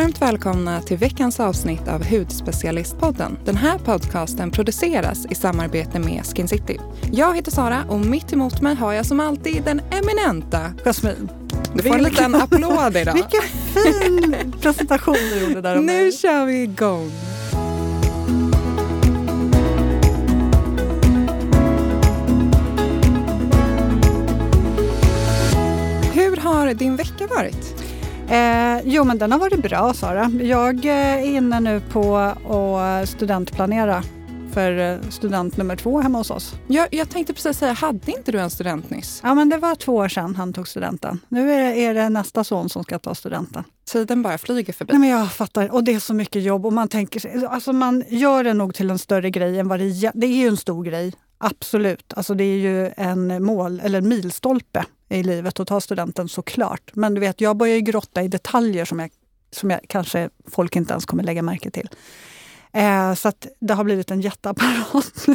Varmt välkomna till veckans avsnitt av Hudspecialistpodden. Den här podcasten produceras i samarbete med Skin City. Jag heter Sara och mitt emot mig har jag som alltid den eminenta Jasmin. Du får en liten applåd idag. Vilken fin presentation du gjorde där Nu kör vi igång. Hur har din vecka varit? Eh, jo, men den har varit bra, Sara. Jag eh, är inne nu på att studentplanera för eh, student nummer två hemma hos oss. Jag, jag tänkte precis säga, hade inte du en student nyss? Ja, men det var två år sedan han tog studenten. Nu är det, är det nästa son som ska ta studenten. Tiden bara flyger förbi. Nej, men jag fattar. Och det är så mycket jobb och man tänker sig- alltså man gör det nog till en större grej än vad det är. Det är ju en stor grej. Absolut. Alltså det är ju en mål eller en milstolpe i livet att ta studenten såklart. Men du vet, jag börjar ju grotta i detaljer som jag, som jag kanske folk inte ens kommer lägga märke till. Eh, så att det har blivit en jätteapparat.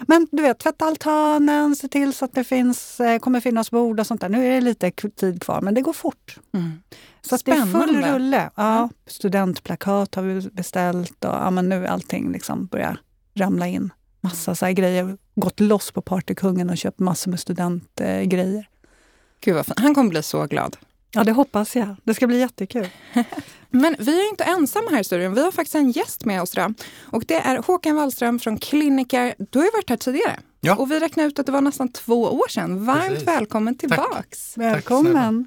Men du vet, tvätta altanen, se till så att det finns, eh, kommer finnas bord och sånt där. Nu är det lite tid kvar, men det går fort. Mm. Så att det är full rulle. Ja, studentplakat har vi beställt och ja, men nu allting liksom börjar ramla in. Massa så grejer. Gått loss på Partykungen och köpt massor med studentgrejer. Gud vad fint. Han kommer bli så glad. Ja, det hoppas jag. Det ska bli jättekul. Men vi är inte ensamma här i studion. Vi har faktiskt en gäst med oss idag. Och det är Håkan Wallström från Clinicar. Du har ju varit här tidigare. Ja. Och vi räknade ut att det var nästan två år sedan. Varmt Precis. välkommen tillbaks. Välkommen!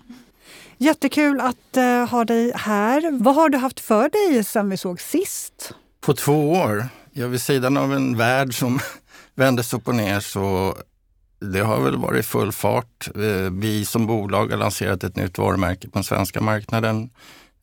Jättekul att eh, ha dig här. Vad har du haft för dig sen vi såg sist? På två år, ja, vid sidan av en värld som vändes upp och ner så det har väl varit full fart. Eh, vi som bolag har lanserat ett nytt varumärke på den svenska marknaden.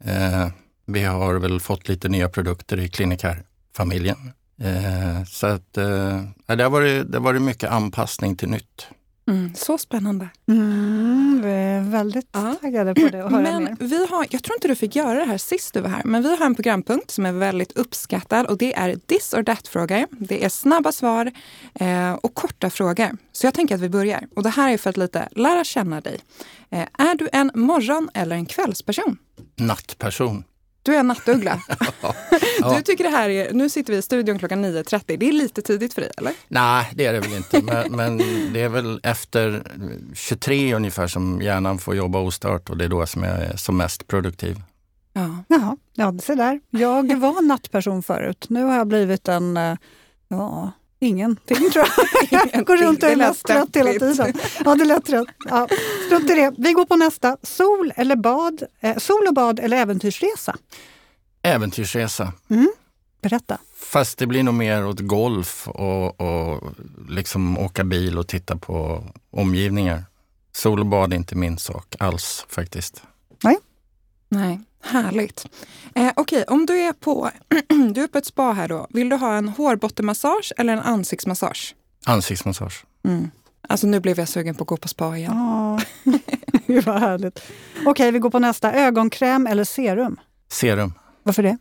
Eh, vi har väl fått lite nya produkter i Clinicar-familjen. Eh, så att det har varit, det har varit mycket anpassning till nytt. Mm, så spännande. Mm, vi är väldigt Ja. taggade på det och höra Men mer. vi har, jag tror inte du fick göra det här sist du var här, men vi har en programpunkt som är väldigt uppskattad och det är this or that-frågor. Det är snabba svar eh, och korta frågor. Så jag tänker att vi börjar. Och det här är för att lite lära känna dig. Eh, är du en morgon eller en kvällsperson? Nattperson. Du är en nattuggla. Ja. Du tycker det här är, nu sitter vi i studion klockan 9.30. Det är lite tidigt för dig, eller? Nej, det är det väl inte. Men, men det är väl efter 23 ungefär som hjärnan får jobba ostört och det är då som jag är som mest produktiv. Ja. Jaha, ja, se där. Jag var en nattperson förut. Nu har jag blivit en, eh, ja, ingenting tror jag. Jag går runt och är mest trött hela tiden. Ja, det lät rätt. Ja, strunt i det. Vi går på nästa. Sol eller bad? Eh, sol och bad eller äventyrsresa? Äventyrsresa. Berätta. Fast det blir nog mer åt golf och, och liksom åka bil och titta på omgivningar. Sol och bad är inte min sak alls faktiskt. Nej, härligt. Eh, Okej, om du är, på, du är på ett spa här då. Vill du ha en hårbottenmassage eller en ansiktsmassage? Ansiktsmassage. Mm. Alltså nu blev jag sugen på att gå på spa igen. Ja, Gud vad härligt. Okej, vi går på nästa. Ögonkräm eller serum? Serum. Varför det?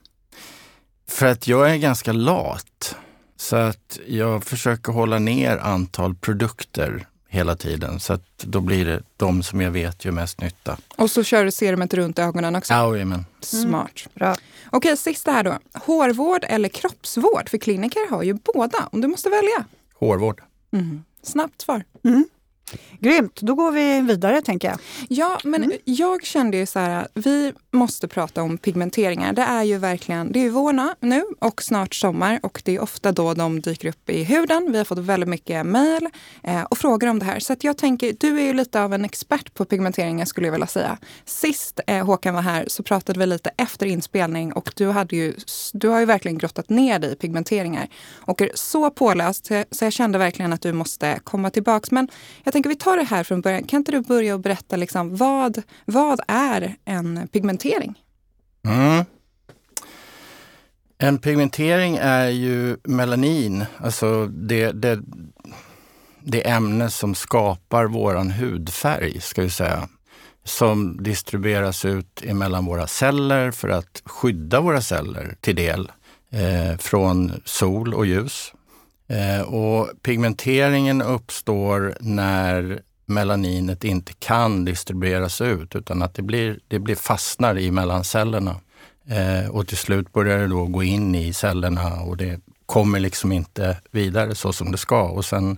För att jag är ganska lat. Så att jag försöker hålla ner antal produkter hela tiden. Så att då blir det de som jag vet gör mest nytta. Och så kör du serumet runt ögonen också. Jajamän. Smart. Bra. Okej, sista här då. Hårvård eller kroppsvård? För kliniker har ju båda. Om du måste välja. Hårvård. Mm. Snabbt svar. Grymt, då går vi vidare tänker jag. Ja, men jag kände ju så här, vi måste prata om pigmenteringar. Det är ju verkligen, det är ju vår nu och snart sommar och det är ofta då de dyker upp i huden. Vi har fått väldigt mycket mejl eh, och frågor om det här. Så jag tänker, du är ju lite av en expert på pigmenteringar skulle jag vilja säga. Sist eh, Håkan var här så pratade vi lite efter inspelning och du, hade ju, du har ju verkligen grottat ner dig i pigmenteringar och är så påläst så jag, så jag kände verkligen att du måste komma tillbaks. Men jag tänker vi tar det här från början. Kan inte du börja och berätta liksom, vad, vad är en pigmentering? Mm. En pigmentering är ju melanin, alltså det, det, det ämne som skapar våran hudfärg, ska vi säga. Som distribueras ut emellan våra celler för att skydda våra celler till del eh, från sol och ljus. Eh, och pigmenteringen uppstår när melaninet inte kan distribueras ut utan att det blir, det blir fastnar i mellancellerna. Eh, och till slut börjar det då gå in i cellerna och det kommer liksom inte vidare så som det ska. Och sen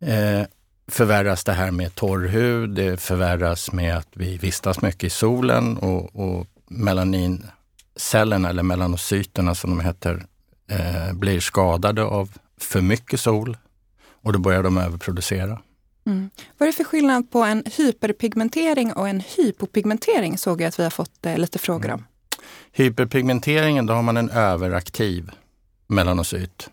eh, förvärras det här med torr hud, det förvärras med att vi vistas mycket i solen och, och melanincellerna, eller melanocyterna som de heter, eh, blir skadade av för mycket sol och då börjar de överproducera. Mm. Vad är det för skillnad på en hyperpigmentering och en hypopigmentering? såg jag att vi har fått eh, lite frågor om. Hyperpigmenteringen, då har man en överaktiv melanocyt.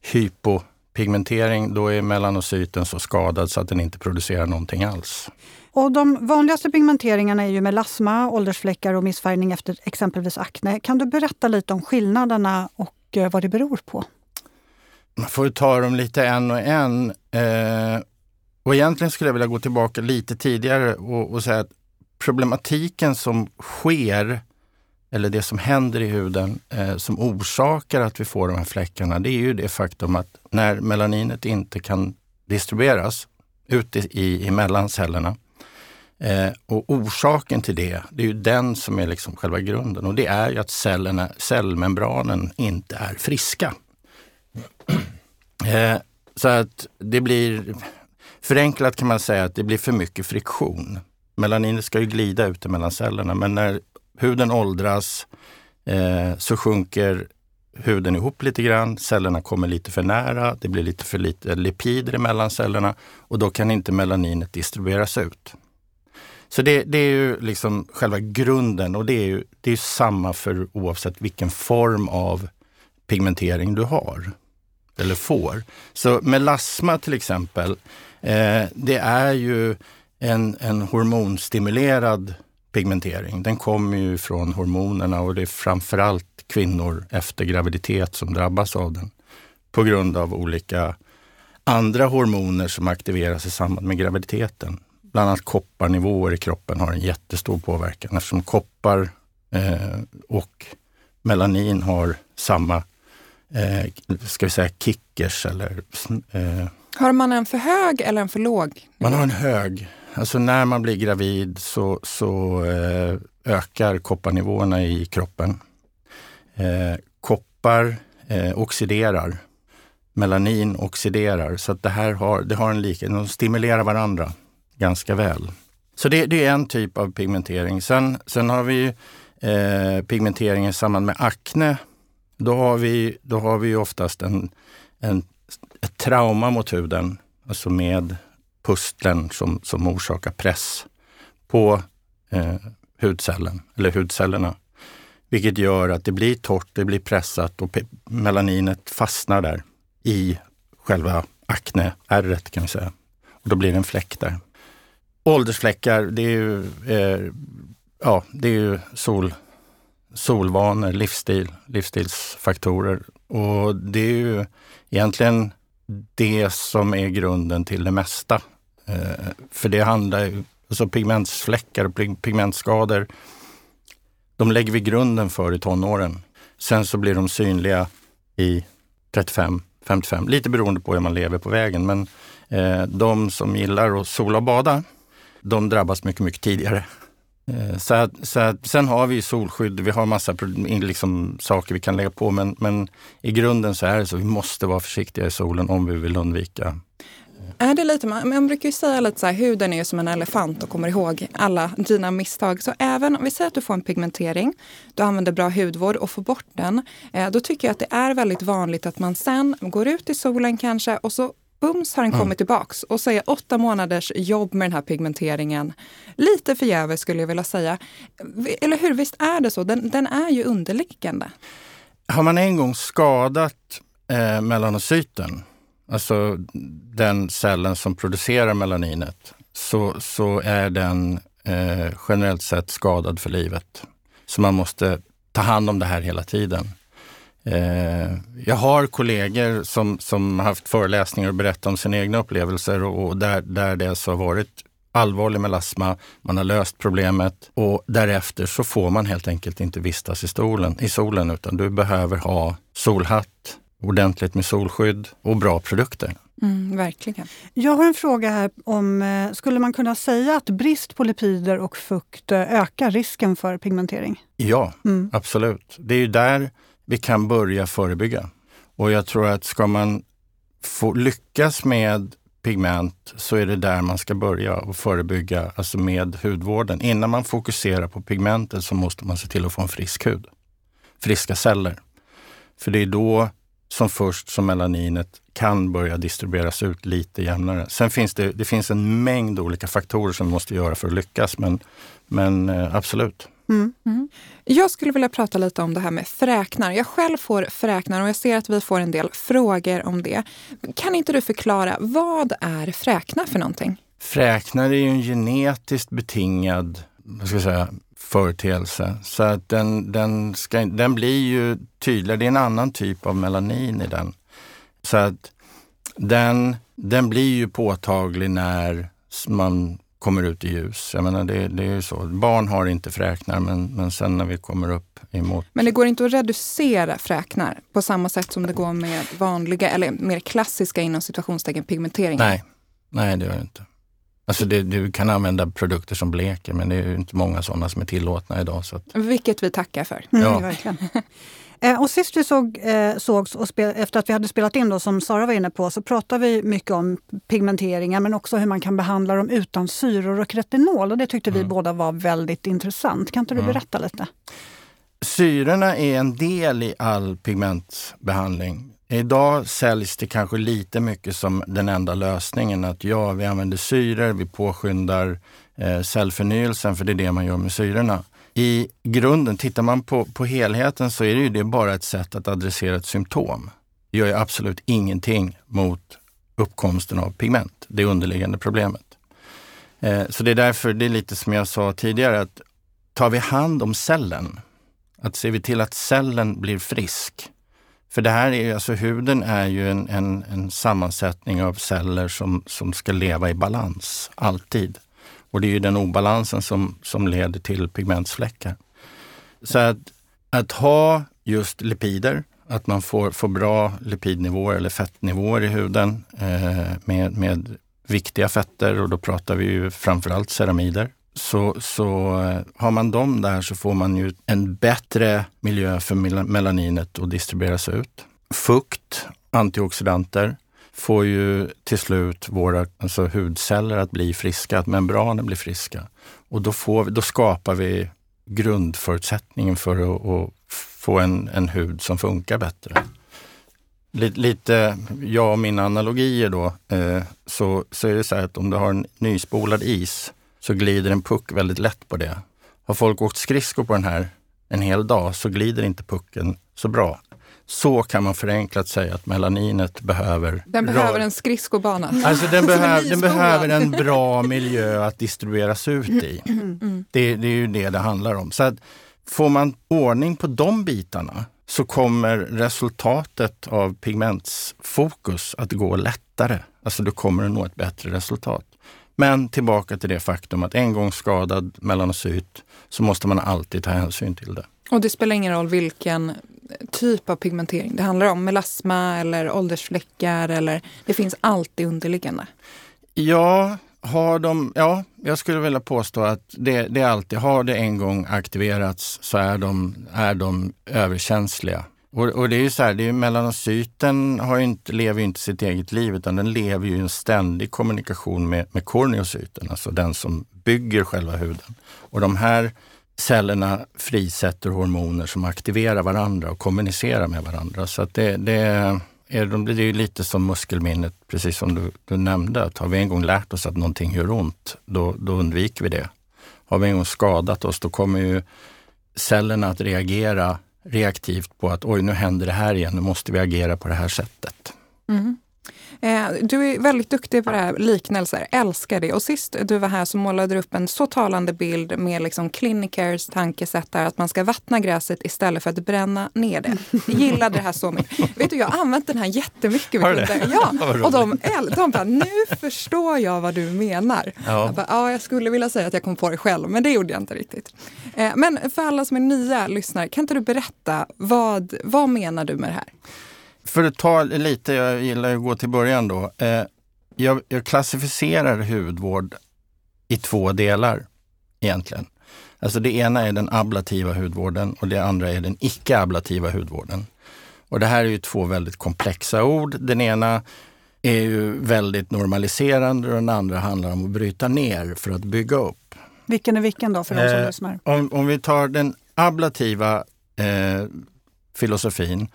Hypopigmentering, då är melanocyten så skadad så att den inte producerar någonting alls. Och de vanligaste pigmenteringarna är ju melasma, åldersfläckar och missfärgning efter exempelvis akne. Kan du berätta lite om skillnaderna och och eh, vad det beror på? Man får ta dem lite en och en. Eh, och egentligen skulle jag vilja gå tillbaka lite tidigare och, och säga att problematiken som sker eller det som händer i huden eh, som orsakar att vi får de här fläckarna, det är ju det faktum att när melaninet inte kan distribueras ut i, i mellan cellerna. Eh, och orsaken till det, det är ju den som är liksom själva grunden och det är ju att cellerna, cellmembranen inte är friska. Eh, så att det blir, förenklat kan man säga att det blir för mycket friktion. Melaninet ska ju glida ute mellan cellerna men när huden åldras eh, så sjunker huden ihop lite grann, cellerna kommer lite för nära, det blir lite för lite lipider mellan cellerna och då kan inte melaninet distribueras ut. Så det, det, är ju liksom själva grunden och det är ju det är samma för oavsett vilken form av pigmentering du har eller får. Så melasma till exempel, eh, det är ju en, en hormonstimulerad pigmentering. Den kommer ju från hormonerna och det är framförallt kvinnor efter graviditet som drabbas av den på grund av olika andra hormoner som aktiveras i samband med graviditeten. Bland annat kopparnivåer i kroppen har en jättestor påverkan eftersom koppar eh, och melanin har samma eh, ska vi säga kickers eller eh, har man en för hög eller en för låg? Man har en hög Alltså när man blir gravid så, så eh, ökar kopparnivåerna i kroppen. Eh, koppar eh, oxiderar, melanin oxiderar, så att det här har, det har en likhet. De stimulerar varandra ganska väl. Så det, det, är en typ av pigmentering. Sen, sen har vi eh, pigmentering i samband med akne. Då har vi, då har vi oftast en, en, ett trauma mot huden, alltså med pusteln som, som orsakar press på eh, hudcellen, eller hudcellerna. Vilket gör att det blir torrt, det blir pressat och melaninet fastnar där i själva akneärret kan vi säga. Och då blir det en fläck där. Åldersfläckar, det är ju, eh, ja, det är ju sol, solvanor, livsstil, livsstilsfaktorer. Och det är ju egentligen det som är grunden till det mesta. Eh, för det handlar ju, alltså pigmentsfläckar och pigmentskador, de lägger vi grunden för i tonåren. Sen så blir de synliga i 35, 55, lite beroende på hur man lever på vägen. Men eh, de som gillar att sola och bada, de drabbas mycket, mycket tidigare. Eh, så att, så att, sen har vi solskydd, vi har massa liksom, saker vi kan lägga på men, men i grunden så är det så, vi måste vara försiktiga i solen om vi vill undvika är det lite, man, man brukar ju säga lite så här, huden är som en elefant och kommer ihåg alla dina misstag. Så även om vi säger att du får en pigmentering, du använder bra hudvård och får bort den, eh, då tycker jag att det är väldigt vanligt att man sen går ut i solen kanske och så bums har den kommit mm. tillbaks och så är åtta månaders jobb med den här pigmenteringen lite förgäves skulle jag vilja säga. Eller hur, visst är det så? Den, den är ju underliggande. Har man en gång skadat eh, melanocyten, alltså den cellen som producerar melaninet, så, så är den eh, generellt sett skadad för livet. Så man måste ta hand om det här hela tiden. Eh, jag har kollegor som, som haft föreläsningar och berättat om sina egna upplevelser och, där, där det alltså har varit allvarlig melasma, man har löst problemet och därefter så får man helt enkelt inte vistas i, stolen, i solen utan du behöver ha solhatt, ordentligt med solskydd och bra produkter. Mm, verkligen. Jag har en fråga här om, eh, skulle man kunna säga att brist på lipider och fukt eh, ökar risken för pigmentering? Ja, mm. absolut. Det är ju där vi kan börja förebygga. Och jag tror att ska man få lyckas med pigment så är det där man ska börja och förebygga, alltså med hudvården. Innan man fokuserar på pigmentet så måste man se till att få en frisk hud. Friska celler. För det är då som först som melaninet kan börja distribueras ut lite jämnare. Sen finns det, det finns en mängd olika faktorer som vi måste göra för att lyckas, men, men eh, absolut. Mm. Mm. Jag skulle vilja prata lite om det här med fräknar. Jag själv får fräknar och jag ser att vi får en del frågor om det. Kan inte du förklara, vad är fräknar för någonting? Fräknar är ju en genetiskt betingad vad ska jag säga, företeelse. Så att den, den, ska, den blir ju tydligare. Det är en annan typ av melanin i den. Så att den, den blir ju påtaglig när man kommer ut i ljus. Jag menar det, det är ju så. Barn har inte fräknar men, men sen när vi kommer upp emot... Men det går inte att reducera fräknar på samma sätt som det går med vanliga eller mer klassiska inom situationstecken pigmenteringar? Nej, nej det gör det inte. Alltså det, du kan använda produkter som bleker men det är inte många sådana som är tillåtna idag. Så att... Vilket vi tackar för. Mm, ja. verkligen. Eh, och sist vi såg, eh, sågs, och spel, efter att vi hade spelat in, då, som Sara var inne på, så pratade vi mycket om pigmenteringar men också hur man kan behandla dem utan syror och retinol. Och det tyckte mm. vi båda var väldigt intressant. Kan inte du mm. berätta lite? Syrorna är en del i all pigmentbehandling. Idag säljs det kanske lite mycket som den enda lösningen. Att ja, vi använder syror, vi påskyndar eh, cellförnyelsen för det är det man gör med syrorna. I grunden, tittar man på, på helheten så är det ju det bara ett sätt att adressera ett symptom. Det gör ju absolut ingenting mot uppkomsten av pigment, det underliggande problemet. Eh, så det är därför, det är lite som jag sa tidigare, att tar vi hand om cellen, att ser vi till att cellen blir frisk, för det här är alltså huden är ju en, en, en, sammansättning av celler som, som ska leva i balans, alltid. Och det är ju den obalansen som, som leder till pigmentsfläckar. Så att, att ha just lipider, att man får, får bra lipidnivåer eller fettnivåer i huden eh, med, med viktiga fetter och då pratar vi ju framförallt ceramider så, så eh, har man dem där så får man ju en bättre miljö för melaninet att distribueras ut. Fukt, antioxidanter, får ju till slut våra alltså hudceller att bli friska, att membranen blir friska. Och då, får vi, då skapar vi grundförutsättningen för att, att få en, en hud som funkar bättre. Lite, lite jag och mina analogier då, eh, så, så är det så här att om du har en nyspolad is så glider en puck väldigt lätt på det. Har folk åkt skridskor på den här en hel dag så glider inte pucken så bra. Så kan man förenklat säga att melaninet behöver... Den behöver en skridskobana. Alltså den, behöv, den behöver en bra miljö att distribueras ut i. Mm. Det, det, är ju det det handlar om. Så får man ordning på de bitarna så kommer resultatet av pigmentsfokus att gå lättare. Alltså du kommer att nå ett bättre resultat. Men tillbaka till det faktum att en gång skadad melanocyt så måste man alltid ta hänsyn till det. Och det spelar ingen roll vilken typ av pigmentering det handlar om? Melasma eller åldersfläckar eller det finns alltid underliggande? Ja, har de, ja, jag skulle vilja påstå att det, det alltid, har det en gång aktiverats så är de, är de överkänsliga. Och, och, det är ju så här, det är melanocyten har inte, lever ju inte sitt eget liv utan den lever ju i en ständig kommunikation med, med korneocyten, alltså den som bygger själva huden. Och de här cellerna frisätter hormoner som aktiverar varandra och kommunicerar med varandra. Så att det, det, är, de blir ju lite som muskelminnet, precis som du, du nämnde. Att har vi en gång lärt oss att någonting gör ont, då, då undviker vi det. Har vi en gång skadat oss, då kommer ju cellerna att reagera reaktivt på att oj, nu händer det här igen, nu måste vi agera på det här sättet. Mm. Eh, du är väldigt duktig på det här liknelser, älskar det. Och sist du var här så målade du upp en så talande bild med liksom clinicers tankesätt där att man ska vattna gräset istället för att bränna ner det. Jag gillade det här så mycket. Vet du, jag har använt den här jättemycket. Har du det? Ja, och de, de bara, nu förstår jag vad du menar. Ja. Jag, bara, ja, jag skulle vilja säga att jag kom på det själv, men det gjorde jag inte riktigt. Eh, men för alla som är nya lyssnare, kan inte du berätta, vad, vad menar du med det här? För att ta lite, jag gillar att gå till början då. Eh, jag, jag klassificerar hudvård i två delar egentligen. Alltså det ena är den ablativa hudvården och det andra är den icke-ablativa hudvården. Och det här är ju två väldigt komplexa ord. Den ena är ju väldigt normaliserande och den andra handlar om att bryta ner för att bygga upp. Vilken är vilken då för de som eh, lyssnar? Om, om vi tar den ablativa eh, filosofin,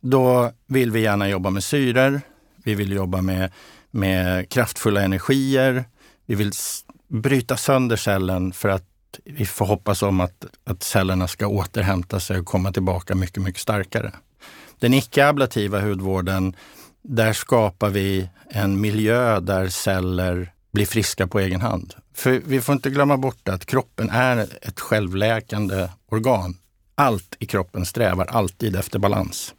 då vill vi gärna jobba med syror. Vi vill jobba med, med kraftfulla energier. Vi vill bryta sönder cellen för att vi får hoppas om att, att cellerna ska återhämta sig och komma tillbaka mycket, mycket starkare. Den icke-ablativa hudvården, där skapar vi en miljö där celler blir friska på egen hand. För vi får inte glömma bort att kroppen är ett självläkande organ. Allt i kroppen strävar alltid efter balans.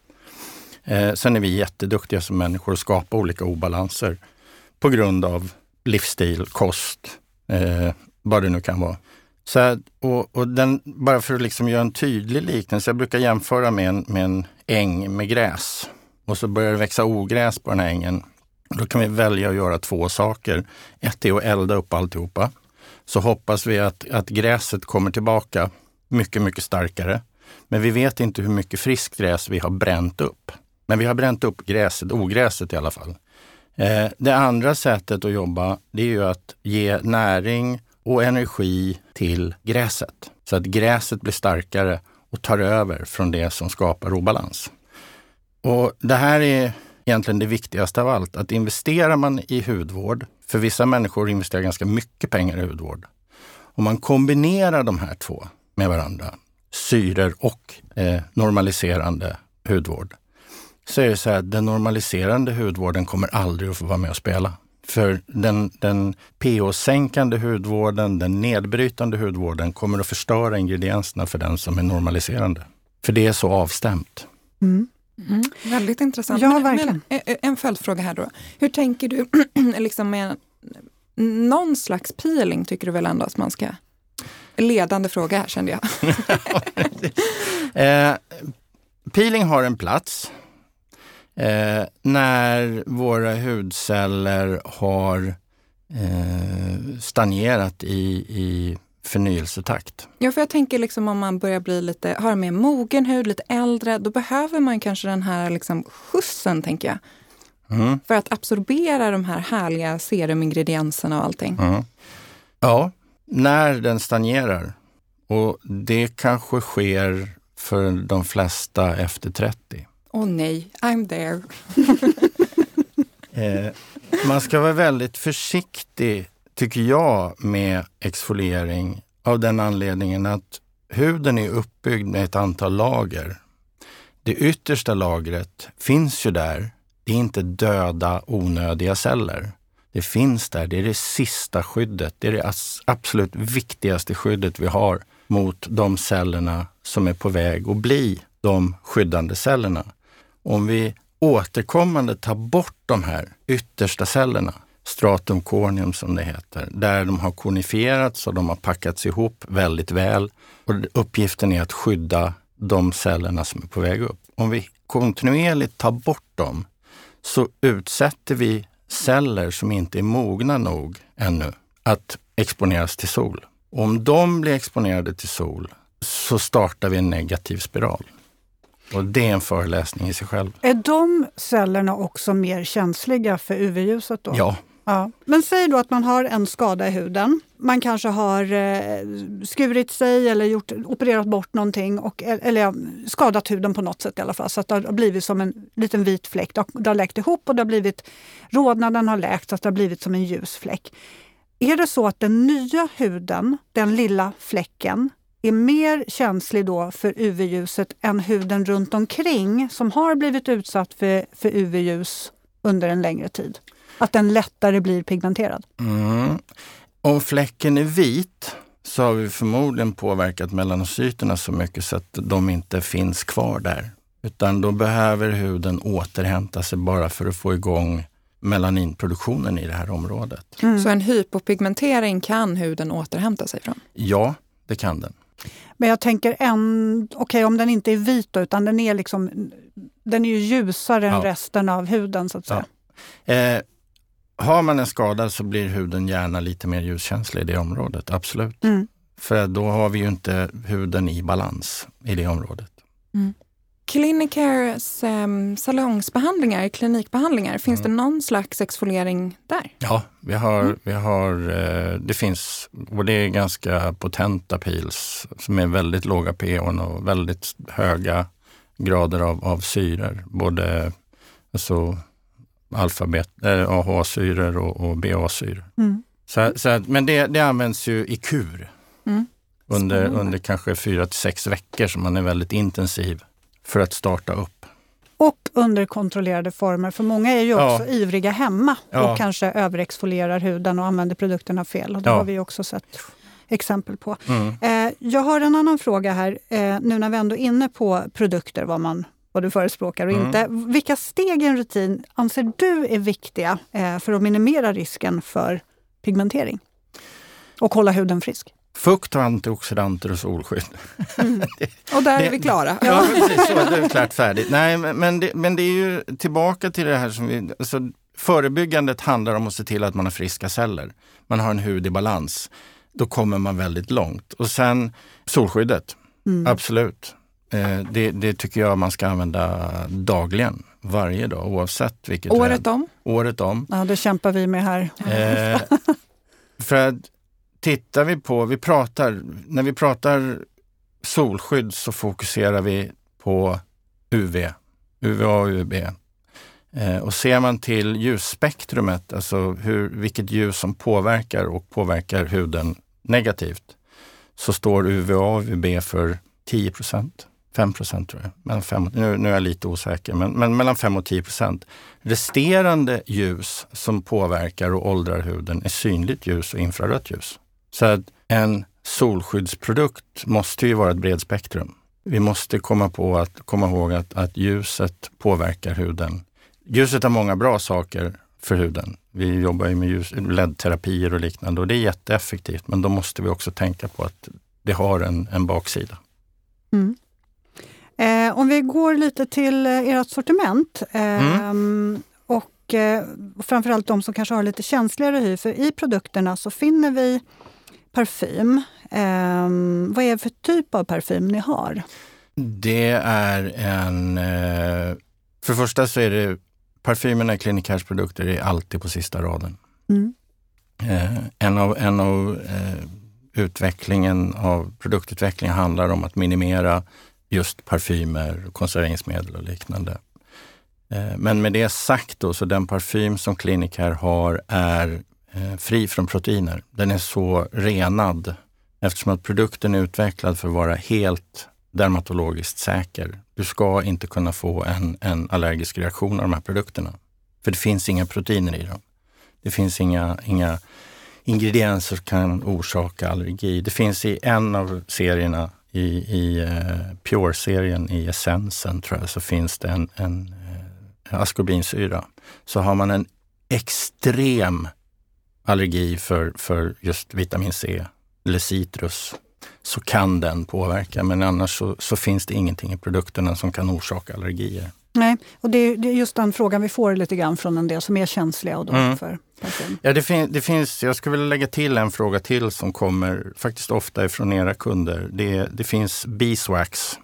Eh, sen är vi jätteduktiga som människor att skapa olika obalanser på grund av livsstil, kost, eh, vad det nu kan vara. Så här, och, och den, bara för att liksom göra en tydlig liknelse, jag brukar jämföra med en, med en äng med gräs. Och så börjar det växa ogräs på den här ängen. Då kan vi välja att göra två saker. Ett är att elda upp alltihopa. Så hoppas vi att, att gräset kommer tillbaka mycket, mycket starkare. Men vi vet inte hur mycket friskt gräs vi har bränt upp. Men vi har bränt upp gräset, ogräset i alla fall. Eh, det andra sättet att jobba, det är ju att ge näring och energi till gräset. Så att gräset blir starkare och tar över från det som skapar obalans. Och det här är egentligen det viktigaste av allt. Att investerar man i hudvård, för vissa människor investerar ganska mycket pengar i hudvård. Om man kombinerar de här två med varandra, syror och eh, normaliserande hudvård, så är det så här, den normaliserande hudvården kommer aldrig att få vara med och spela. För den, den pH-sänkande hudvården, den nedbrytande hudvården kommer att förstöra ingredienserna för den som är normaliserande. För det är så avstämt. Mm. Mm. Väldigt intressant. Ja, men, verkligen. Men, eh, eh, en följdfråga här då. Hur tänker du liksom med någon slags peeling tycker du väl ändå att man ska... Ledande fråga här kände jag. eh, peeling har en plats. Eh, när våra hudceller har eh, stagnerat i, i förnyelsetakt. Ja, för jag tänker liksom om man börjar bli lite, har mer mogen hud, lite äldre, då behöver man kanske den här liksom skjutsen, tänker jag. Mm. För att absorbera de här härliga serumingredienserna och allting. Mm. Ja, när den stagnerar. Och det kanske sker för de flesta efter 30. Åh oh, nej, I'm there. eh, man ska vara väldigt försiktig, tycker jag, med exfoliering av den anledningen att huden är uppbyggd med ett antal lager. Det yttersta lagret finns ju där. Det är inte döda, onödiga celler. Det finns där. Det är det sista skyddet. Det är det absolut viktigaste skyddet vi har mot de cellerna som är på väg att bli de skyddande cellerna. Om vi återkommande tar bort de här yttersta cellerna, stratum corneum som det heter, där de har konifierats och de har packats ihop väldigt väl. Och uppgiften är att skydda de cellerna som är på väg upp. Om vi kontinuerligt tar bort dem så utsätter vi celler som inte är mogna nog ännu att exponeras till sol. Om de blir exponerade till sol så startar vi en negativ spiral. Och det är en föreläsning i sig själv. Är de cellerna också mer känsliga för UV-ljuset då? Ja. ja. Men säg då att man har en skada i huden. Man kanske har eh, skurit sig eller gjort, opererat bort någonting, och, eller ja, skadat huden på något sätt i alla fall. Så att det har blivit som en liten vit fläck. Det har läkt ihop och det har blivit, rodnaden har läkt så att det har blivit som en ljus fläck. Är det så att den nya huden, den lilla fläcken, är mer känslig då för UV-ljuset än huden runt omkring som har blivit utsatt för, för UV-ljus under en längre tid. Att den lättare blir pigmenterad. Mm. Om fläcken är vit så har vi förmodligen påverkat melanocyterna så mycket så att de inte finns kvar där. Utan då behöver huden återhämta sig bara för att få igång melaninproduktionen i det här området. Mm. Så en hypopigmentering kan huden återhämta sig från? Ja, det kan den. Men jag tänker, okej okay, om den inte är vit då, utan den är liksom Den är ju ljusare än Ja. resten av huden så att säga. Eh, har man en skada så blir huden gärna lite mer ljuskänslig i det området, absolut. Mm. För då har vi ju inte huden i balans i det området. Clinicares um, salongsbehandlingar, klinikbehandlingar, finns det någon slags exfoliering där? Ja, vi har, vi har, eh, det finns, och det är ganska potenta pils som är väldigt låga pH och väldigt höga grader av, av syror. Både alltså, alfabet, äh, AHA-syror och, och BA-syror. Mm. Så, så, men det, det används ju i kur Mm. under, under kanske fyra till sex veckor som man är väldigt intensiv för att starta upp. Och under kontrollerade former, för många är ju Ja. också ivriga hemma Ja. och kanske överexfolierar huden och använder produkterna fel. Och det Ja. har vi också sett exempel på. Mm. Eh, jag har en annan fråga här, eh, nu när vi ändå är inne på produkter, vad man vad du förespråkar och Mm. inte. Vilka steg i en rutin anser du är viktiga eh, för att minimera risken för pigmentering? Och hålla huden frisk? Fukt och antioxidanter och solskydd. Och där Det- är vi klara. Ja, precis. Så, det är klart färdigt. Nej, men, men, det, men det är ju tillbaka till det här som vi... Alltså, förebyggandet handlar om att se till att man har friska celler. Man har en hud i balans. Då kommer man väldigt långt. Och sen solskyddet, Mm. absolut. Eh, det, det tycker jag man ska använda dagligen, varje dag, oavsett vilket Året väder. om. Året om. Ja, det kämpar vi med här. Eh, för att tittar vi på, vi pratar, när vi pratar solskydd så fokuserar vi på UV, UVA och UVB. Eh, och ser man till ljusspektrumet, alltså hur, vilket ljus som påverkar och påverkar huden negativt, så står UVA och UVB för 10 procent. 5 procent tror jag. Men fem, nu, nu är jag lite osäker, men, men mellan 5 och 10 procent. Resterande ljus som påverkar och åldrar huden är synligt ljus och infrarött ljus. Så att en solskyddsprodukt måste ju vara ett bredspektrum. Vi måste komma på att komma ihåg att, att ljuset påverkar huden. Ljuset har många bra saker för huden. Vi jobbar ju med ljus, LED-terapier och liknande och det är jätteeffektivt. Men då måste vi också tänka på att det har en, en baksida. Mm. Eh, om vi går lite till eh, ert sortiment eh, Mm. och eh, framförallt de som kanske har lite känsligare hy. För i produkterna så finner vi parfym. Eh, vad är det för typ av parfym ni har? Det är en... Eh, för det första så är det parfymerna i Clinic produkter är alltid på sista raden. Mm. Eh, en av, en av eh, utvecklingen av produktutvecklingen handlar om att minimera just parfymer, konserveringsmedel och liknande. Men med det sagt då, så den parfym som Clinic har är Eh, fri från proteiner. Den är så renad eftersom att produkten är utvecklad för att vara helt dermatologiskt säker. Du ska inte kunna få en, en allergisk reaktion av de här produkterna. För det finns inga proteiner i dem. Det finns inga, inga ingredienser som kan orsaka allergi. Det finns i en av serierna, i, i uh, Pure-serien, i essensen tror jag, så finns det en, en eh, uh, askorbinsyra. Så har man en extrem allergi för, för just vitamin C eller citrus så kan den påverka. Men annars så, så finns det ingenting i produkterna som kan orsaka allergier. Nej, och det är, det är just den frågan vi får lite grann från en del som är känsliga och då Mm. för parfym. Ja, det, fin- det finns, jag skulle vilja lägga till en fråga till som kommer faktiskt ofta ifrån era kunder. Det, det finns beeswax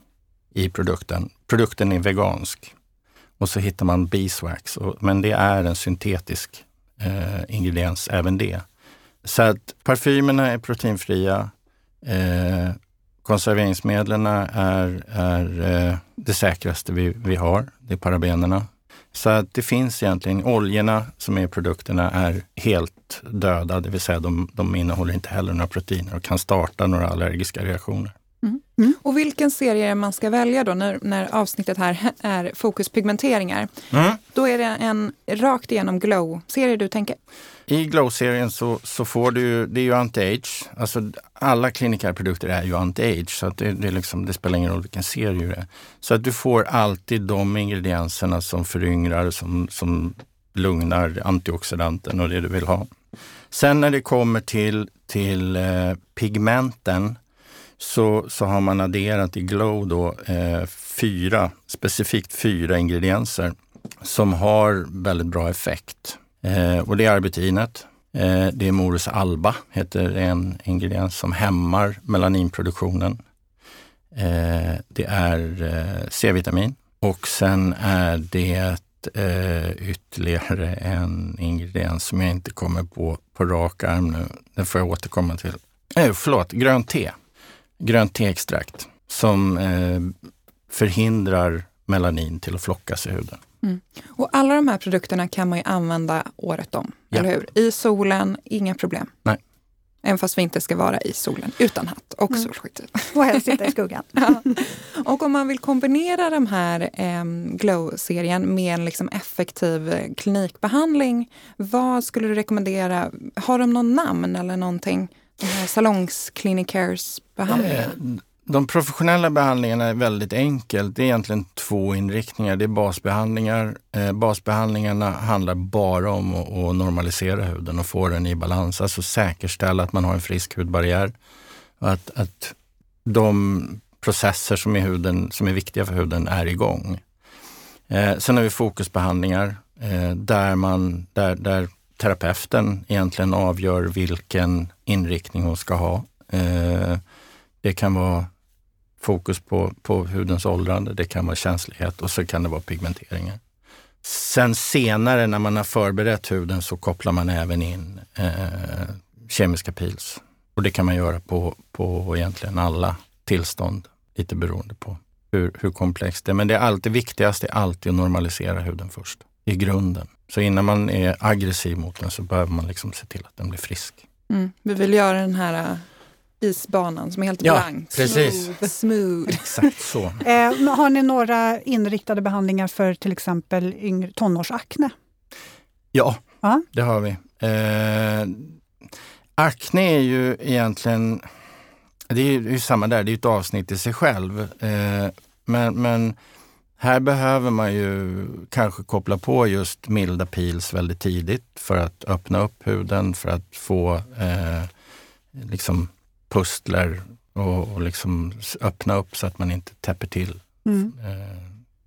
i produkten. Produkten är vegansk och så hittar man beeswax, och, men det är en syntetisk eh, ingrediens även det. Så att parfymerna är proteinfria. Eh, konserveringsmedlen är, är eh, det säkraste vi, vi har. Det är parabenerna. Så att det finns egentligen, oljorna som är i produkterna är helt döda, det vill säga de, de innehåller inte heller några proteiner och kan starta några allergiska reaktioner. Och vilken serie man ska välja då när, när avsnittet här är fokus pigmenteringar. Mm. Då är det en rakt igenom glow-serie du tänker? I Glow-serien så, så får du det är ju anti-age, alltså alla klinikerprodukter är ju anti-age så att det, det, liksom, det spelar ingen roll vilken serie det är. Så att du får alltid de ingredienserna som föryngrar, som, som lugnar antioxidanten och det du vill ha. Sen när det kommer till, till eh, pigmenten så, så har man adderat i Glow då eh, fyra, specifikt fyra ingredienser som har väldigt bra effekt. Eh, och det är arbetinet. Eh, det är Morus alba, heter en ingrediens som hämmar melaninproduktionen. Eh, det är eh, C-vitamin och sen är det eh, ytterligare en ingrediens som jag inte kommer på på rak arm nu. Den får jag återkomma till. Eh, förlåt, grönt te. Grönt teextrakt som eh, förhindrar melanin till att flockas i huden. Mm. Och alla de här produkterna kan man ju använda året om, ja. eller hur? I solen, inga problem. Nej. Även fast vi inte ska vara i solen utan hatt och mm. solskydd. Och helst sitta i skuggan. ja. Och om man vill kombinera den här eh, Glow-serien med en liksom effektiv klinikbehandling, vad skulle du rekommendera? Har de någon namn eller någonting? De här salongsklinikers behandlingar? Eh, de professionella behandlingarna är väldigt enkelt. Det är egentligen två inriktningar. Det är basbehandlingar. Eh, basbehandlingarna handlar bara om att, normalisera huden och få den i balans. Alltså säkerställa att man har en frisk hudbarriär. Att, att de processer som är, huden, som är viktiga för huden är igång. Eh, sen har vi fokusbehandlingar där, man, där, där terapeuten egentligen avgör vilken inriktning hon ska ha. Eh, det kan vara fokus på, på hudens åldrande, det kan vara känslighet och så kan det vara pigmenteringar. Sen senare när man har förberett huden så kopplar man även in eh, kemiska pils. Och det kan man göra på, på egentligen alla tillstånd, lite beroende på hur, hur komplext det är. Men det är alltid viktigast är alltid att normalisera huden först, i grunden. Så innan man är aggressiv mot den så behöver man liksom se till att den blir frisk. Mm. Vi vill göra den här isbanan som är helt ja, blank. Precis. Smooth. Smooth. Exakt så. eh, har ni några inriktade behandlingar för till exempel yngre, tonårsakne? Ja, ah? det har vi. Eh, akne är ju egentligen, det är ju samma där, det är ett avsnitt i sig själv. Eh, men, men här behöver man ju kanske koppla på just milda pils väldigt tidigt för att öppna upp huden, för att få eh, liksom pustler och, och liksom öppna upp så att man inte täpper till mm. eh,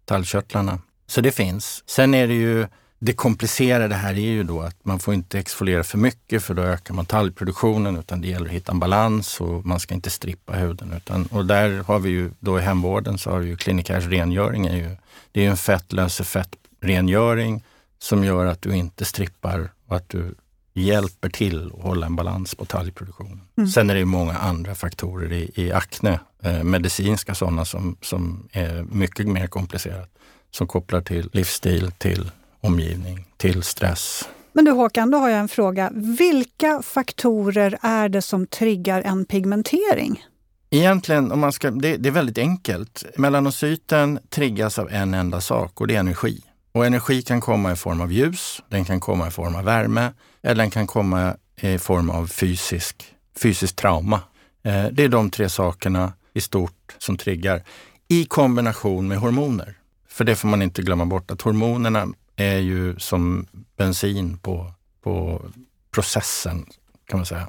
tallkörtlarna. Så det finns. Sen är det ju det komplicerade här är ju då att man får inte exfoliera för mycket för då ökar man talgproduktionen utan det gäller att hitta en balans och man ska inte strippa huden. Utan, och där har vi ju då i hemvården så har vi ju Clinicares rengöring. Är ju, det är ju en fettlöse fettrengöring som gör att du inte strippar och att du hjälper till att hålla en balans på talgproduktionen. Mm. Sen är det många andra faktorer i, i akne, eh, medicinska sådana som, som är mycket mer komplicerat. Som kopplar till livsstil, till omgivning, till stress. Men du Håkan, då har jag en fråga. Vilka faktorer är det som triggar en pigmentering? Egentligen, om man ska, det, det är väldigt enkelt. Melanocyten triggas av en enda sak och det är energi. Och energi kan komma i form av ljus, den kan komma i form av värme eller den kan komma i form av fysisk, fysisk trauma. Eh, det är de tre sakerna i stort som triggar i kombination med hormoner. För det får man inte glömma bort att hormonerna är ju som bensin på, på processen kan man säga.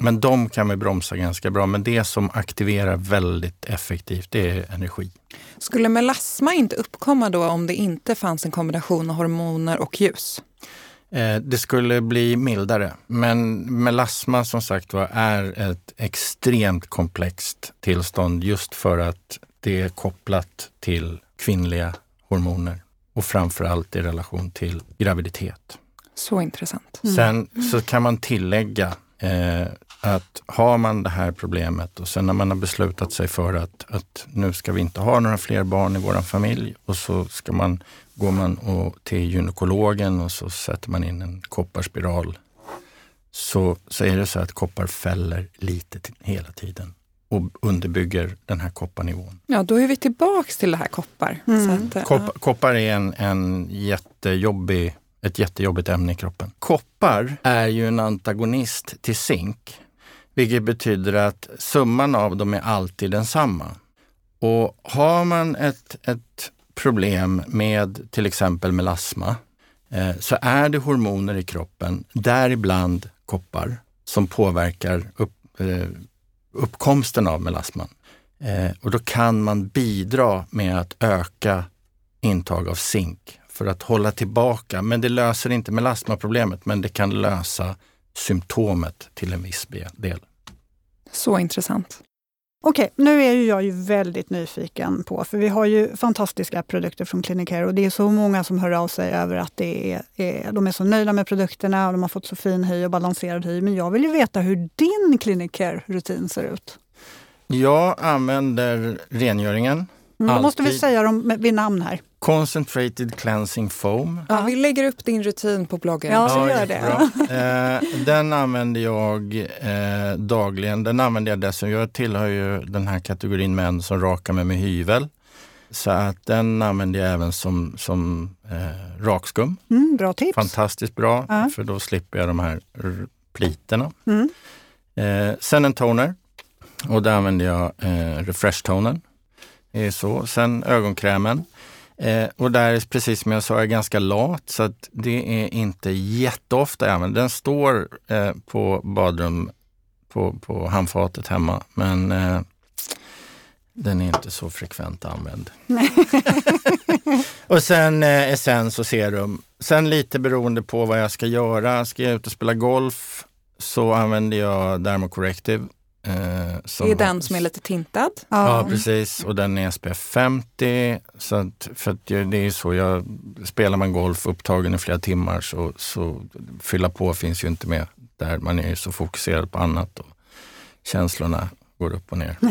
Men de kan vi bromsa ganska bra. Men det som aktiverar väldigt effektivt, det är energi. Skulle melasma inte uppkomma då om det inte fanns en kombination av hormoner och ljus? Eh, det skulle bli mildare. Men melasma som sagt var är ett extremt komplext tillstånd just för att det är kopplat till kvinnliga hormoner och framförallt i relation till graviditet. Så intressant. Mm. Sen så kan man tillägga eh, att har man det här problemet och sen när man har beslutat sig för att, att nu ska vi inte ha några fler barn i vår familj och så ska man, går man och, till gynekologen och så sätter man in en kopparspiral. Så, så är det så att koppar fäller lite hela tiden och underbygger den här kopparnivån. Ja, då är vi tillbaks till det här koppar. Mm. Att, Kopp, ja. Koppar är en, en jättejobbig, ett jättejobbigt ämne i kroppen. Koppar är ju en antagonist till zink vilket betyder att summan av dem är alltid densamma. Och har man ett, ett problem med till exempel melasma eh, så är det hormoner i kroppen, däribland koppar, som påverkar upp, eh, uppkomsten av melasman. Eh, och då kan man bidra med att öka intag av zink för att hålla tillbaka. Men det löser inte melasmaproblemet, men det kan lösa symptomet till en viss del. Så intressant. Okej, nu är ju jag ju väldigt nyfiken på, för vi har ju fantastiska produkter från Clinicare och det är så många som hör av sig över att det är, är, de är så nöjda med produkterna och de har fått så fin hy och balanserad hy. Men jag vill ju veta hur din Clinicare-rutin ser ut. Jag använder rengöringen. Mm, då måste vi säga dem vid namn här. Concentrated Cleansing Foam. Ja, vi lägger upp din rutin på bloggen. Ja, vi gör det. eh, den använder jag eh, dagligen. Den använder jag dessutom. Jag tillhör ju den här kategorin män som rakar mig med hyvel. Så att den använder jag även som, som eh, rakskum. Mm, bra tips. Fantastiskt bra, ja. för då slipper jag de här pliterna. Mm. Eh, sen en toner och där använder jag eh, Refresh-tonen. Så. Sen ögonkrämen. Eh, och där, är precis som jag sa, är jag ganska lat så att det är inte jätteofta jag använder. Den står eh, på badrum, på, på handfatet hemma, men eh, den är inte så frekvent använd. och sen eh, essens och serum. Sen lite beroende på vad jag ska göra. Ska jag ut och spela golf så använder jag Dermocorrective Eh, det är den som är lite tintad? Ja, ja precis. Och den är SPF 50. Så att, för att det är så, jag, spelar man golf upptagen i flera timmar så, så fylla på finns ju inte med där. Man är ju så fokuserad på annat och känslorna går upp och ner.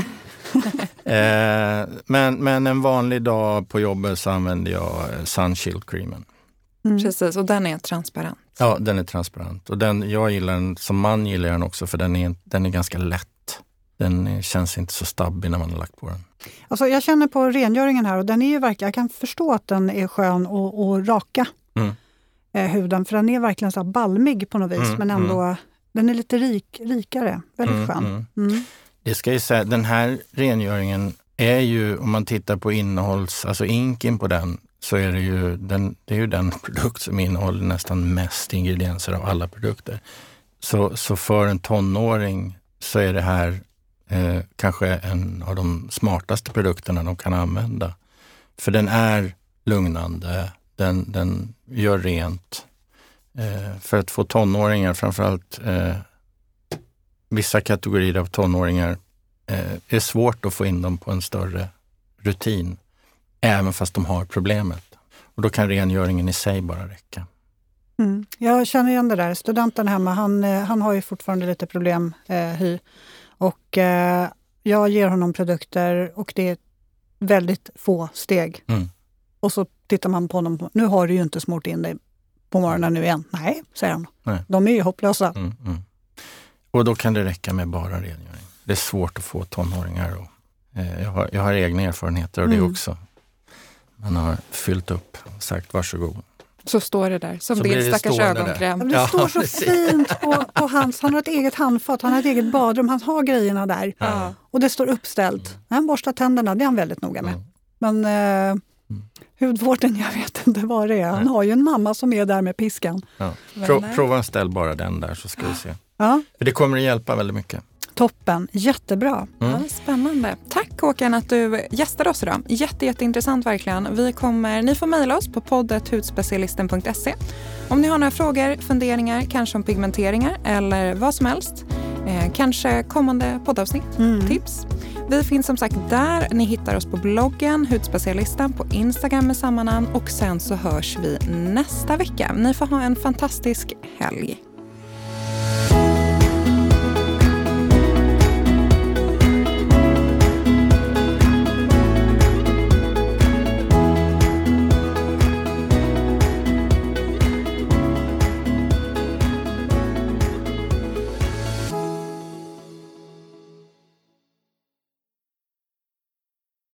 eh, men, men en vanlig dag på jobbet så använder jag Sunshield creamen. Mm. Precis, och den är transparent. Ja, den är transparent. Och den, jag gillar den, som man gillar den också för den är, den är ganska lätt den känns inte så stabbig när man har lagt på den. Alltså jag känner på rengöringen här och den är ju verkligen, jag kan förstå att den är skön att raka mm. eh, huden för den är verkligen så balmig på något vis mm, men ändå mm. den är lite rik, rikare. Väldigt mm, skön. Mm. Mm. Det ska ju säga, den här rengöringen är ju, om man tittar på innehålls, alltså inken på den, så är det ju den, det är ju den produkt som innehåller nästan mest ingredienser av alla produkter. Så, så för en tonåring så är det här eh, kanske en av de smartaste produkterna de kan använda. För den är lugnande, den, den gör rent. Eh, för att få tonåringar, framförallt eh, vissa kategorier av tonåringar, eh, är svårt att få in dem på en större rutin, även fast de har problemet. Och då kan rengöringen i sig bara räcka. Mm. Jag känner igen det där. Studenten hemma, han, eh, han har ju fortfarande lite problem, eh, hy. Och eh, jag ger honom produkter och det är väldigt få steg. Mm. Och så tittar man på honom. Nu har du ju inte smort in dig på morgonen nu igen. Nej, säger han. Nej. De är ju hopplösa. Mm, mm. Och då kan det räcka med bara rengöring. Det är svårt att få tonåringar. Och, eh, jag, har, jag har egna erfarenheter av det mm. också. Man har fyllt upp och sagt varsågod. Så står det där, som så din stackars ögonkräm. Det, det ja, står så fint på, på hans, han har ett eget handfat, han har ett eget badrum, han har grejerna där. Ja. Och det står uppställt. Mm. Han borstar tänderna, det är han väldigt noga med. Mm. Men eh, mm. hudvården, jag vet inte vad det är. Han har ju en mamma som är där med piskan. Ja. Pro, prova ställ bara den där så ska vi se. Ja. För det kommer att hjälpa väldigt mycket. Toppen, jättebra. Mm. Ja, spännande. Tack Håkan att du gästade oss idag. Jätte, jätteintressant verkligen. Vi kommer, ni får mejla oss på poddet.hudspecialisten.se om ni har några frågor, funderingar, kanske om pigmenteringar eller vad som helst. Eh, kanske kommande poddavsnitt, mm. tips. Vi finns som sagt där. Ni hittar oss på bloggen Hudspecialisten, på Instagram med samma namn och sen så hörs vi nästa vecka. Ni får ha en fantastisk helg.